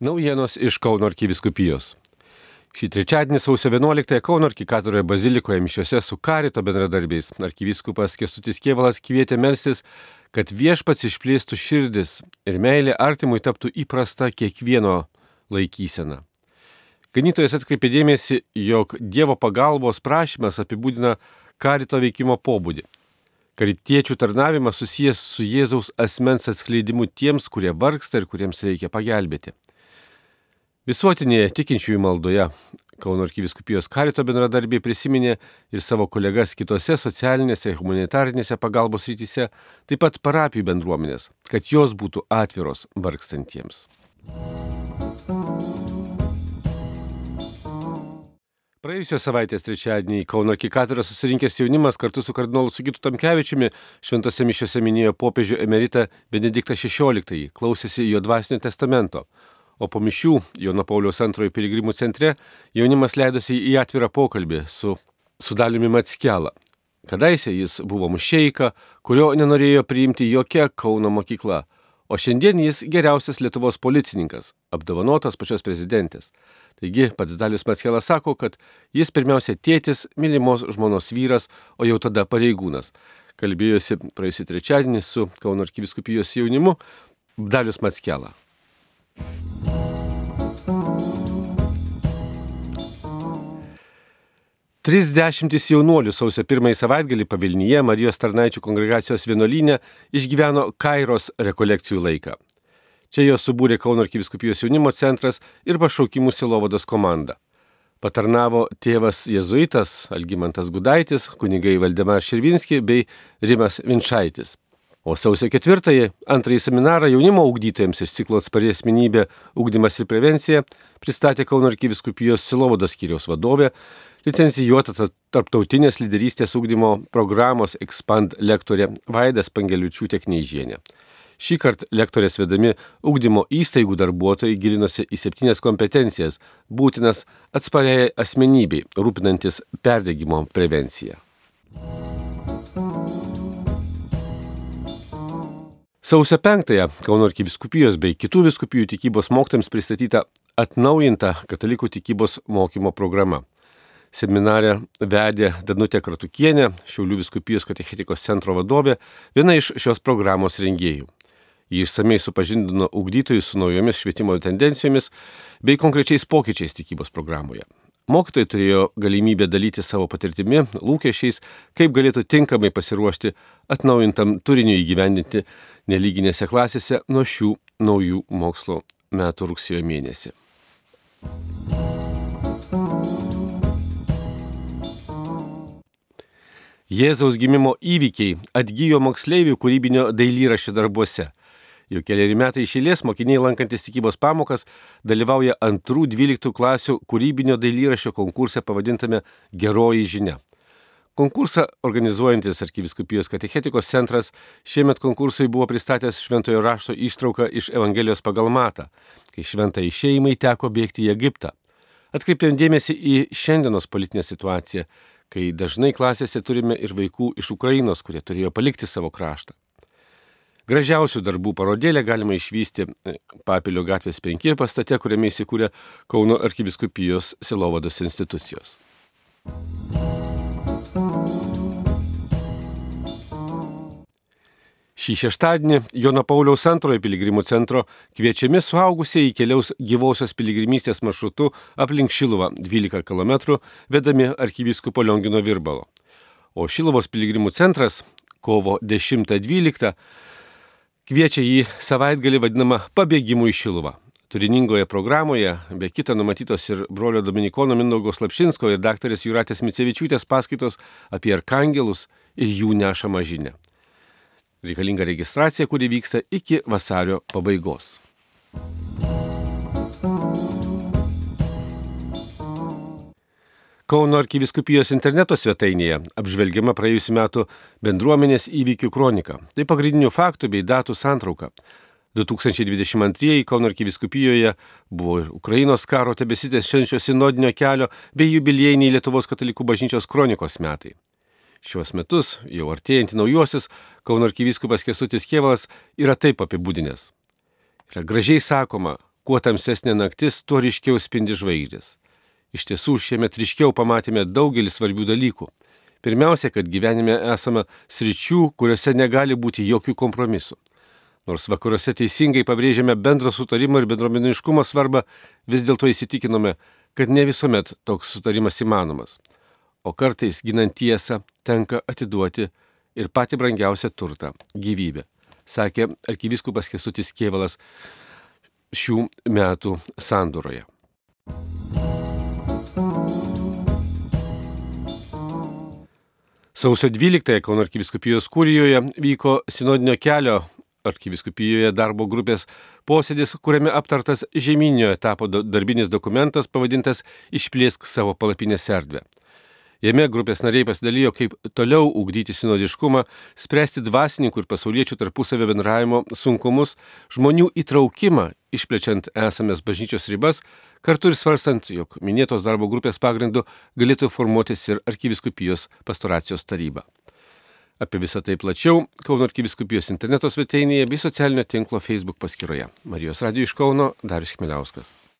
Naujienos iš Kauno arkiviskupijos. Šį trečiadienį sausio 11-ąją Kauno arkikatoroje bazilikoje mišiuose su karito bendradarbiais arkivyskupas Kestutis Kievalas kvietė melstis, kad viešpats išplėstų širdis ir meilė artimui taptų įprasta kiekvieno laikysena. Ganytojas atkreipė dėmesį, jog Dievo pagalbos prašymas apibūdina karito veikimo pobūdį. Karitiečių tarnavimas susijęs su Jėzaus asmens atskleidimu tiems, kurie vargsta ir kuriems reikia pagelbėti. Visuotinėje tikinčiųjų maldoje Kauno arkiviskupijos karito bendradarbiai prisiminė ir savo kolegas kitose socialinėse, humanitarinėse pagalbos rytise, taip pat parapijų bendruomenės, kad jos būtų atviros vargstantiems. Praėjusios savaitės trečiadienį Kauno arkikatūrą susirinkęs jaunimas kartu su kardinolu Sugitu Tamkevičiumi šventose mišiose minėjo popiežių emeritą Benediktą XVI, klausėsi jo dvasinio testamento, o po mišių Jono Pauliaus antrojo piligrimų centre jaunimas leidosi į atvirą pokalbį su, su Daliumi Matskela. Kadaise jis buvo mušeika, kurio nenorėjo priimti jokia Kauno mokykla, o šiandien jis geriausias Lietuvos policininkas, apdovanotas pačios prezidentės. Taigi pats Dalius Matskelas sako, kad jis pirmiausia tėtis, mylimos žmonos vyras, o jau tada pareigūnas. Kalbėjosi praėjusį trečiadienį su Kauno arkiviskupijos jaunimu Dalius Matskela. 30 jaunuolių sausio pirmąjį savaitgalį pavilnyje Marijos tarnaičių kongregacijos vienolyne išgyveno Kairos rekolekcijų laiką. Čia jos subūrė Kauno arkiviskupijos jaunimo centras ir pašaukimų silovados komanda. Patarnavo tėvas Jėzuitas Algymantas Gudaitis, kunigai Valdemar Širvinski bei Rimas Vinčaitis. O sausio ketvirtąjį antrąjį seminarą jaunimo ugdytojams iš ciklo atspari asmenybė ugdymas ir prevencija pristatė Kauno arkiviskupijos Silovados skyriaus vadovė, licencijuota tarptautinės lyderystės ugdymo programos Expand lektorė Vaidas Pangeliučiūtė Kneižienė. Šį kartą lektorės vedami ugdymo įstaigų darbuotojai gilinosi į septynias kompetencijas, būtinas atspariai asmenybei, rūpinantis perdegimo prevenciją. Sausio 5-ąją Kauno arkiviskupijos bei kitų viskupijų tikybos mokytams pristatyta atnaujinta katalikų tikybos mokymo programa. Seminarę vedė Danutė Kratukienė, Šiaulių viskupijos katechetikos centro vadovė, viena iš šios programos rengėjų. Ji išsamei supažindino ugdytojus su naujomis švietimo tendencijomis bei konkrečiais pokyčiais tikybos programoje. Mokytojai turėjo galimybę dalyti savo patirtimi, lūkesčiais, kaip galėtų tinkamai pasiruošti atnaujintam turiniu įgyvendinti nelyginėse klasėse nuo šių naujų mokslo metų rugsėjo mėnesį. Jėzaus gimimo įvykiai atgyjo moksleivių kūrybinio dailyraščio darbuose. Jau keliari metai išėlės mokiniai lankantis tikybos pamokas dalyvauja antrų 12 klasių kūrybinio dailyrašio konkurse pavadintame Geroji žinia. Konkursą organizuojantis arkiviskupijos katechetikos centras šiemet konkursui buvo pristatęs šventojo rašto ištrauką iš Evangelijos pagal matą, kai šventai šeimai teko bėgti į Egiptą. Atkreipiam dėmesį į šiandienos politinę situaciją, kai dažnai klasėse turime ir vaikų iš Ukrainos, kurie turėjo palikti savo kraštą. Gražiausių darbų parodėlę galima išvysti e, Papilio gatvės 5 pastate, kuriame įsikūrė Kauno arkiviskupijos Silovados institucijos. Šį šeštadienį Jono Pauliaus antrojo piligrimų centro kviečiami suaugusieji keliaus gyvosios piligrimystės maršrutu aplink Šiluvą 12 km vedami arkivyskupo Liongino Virbalo. O Šiluvos piligrimų centras kovo 10-12 kviečia į savaitgalį vadinamą pabėgimų į Šiluvą. Turiningoje programoje, be kita numatytos ir brolio Dominikono Mindaugos Lapšinsko ir daktarės Juratės Micevičiūtės paskaitos apie arkangelus ir jų nešamą žinę. Reikalinga registracija, kuri vyksta iki vasario pabaigos. Kauno arkiviskupijos interneto svetainėje apžvelgiama praėjusiu metu bendruomenės įvykių kronika. Tai pagrindinių faktų bei datų santrauka. 2022 Kauno arkiviskupijoje buvo ir Ukrainos karo tebesitės šiandien sinodinio kelio bei jubiliejiniai Lietuvos katalikų bažnyčios kronikos metai. Šiuos metus, jau artėjantį naujuosius, Kauno arkiviskupas Kesutis Kievalas yra taip apibūdinęs. Yra gražiai sakoma, kuo tamsesnė naktis, tuo ryškiau spindi žvaigždės. Iš tiesų, šiemet ryškiau pamatėme daugelį svarbių dalykų. Pirmiausia, kad gyvenime esame sričių, kuriuose negali būti jokių kompromisų. Nors vakaruose teisingai pabrėžėme bendro sutarimo ir bendruomeniškumo svarbą, vis dėlto įsitikinome, kad ne visuomet toks sutarimas įmanomas. O kartais ginant tiesą tenka atiduoti ir pati brangiausią turtą - gyvybę, sakė arkivyskupas Kesutis Kievalas šių metų sandoroje. Sausio 12-ąją Kauno arkiviskupijos kūrijoje vyko sinodinio kelio arkiviskupijoje darbo grupės posėdis, kuriame aptartas žemynio etapo darbinis dokumentas pavadintas Išplėsk savo palapinės erdvę. Jame grupės nariai pasidalijo, kaip toliau ugdyti sinodiškumą, spręsti dvasininkų ir pasauliečių tarpusavio bendravimo sunkumus, žmonių įtraukimą, išplečiant esamas bažnyčios ribas, kartu ir svarstant, jog minėtos darbo grupės pagrindu galėtų formuotis ir arkiviskupijos pastoracijos taryba. Apie visą tai plačiau Kauno arkiviskupijos interneto svetainėje bei socialinio tinklo Facebook paskyroje. Marijos Radio iš Kauno Darius Chmeliauskas.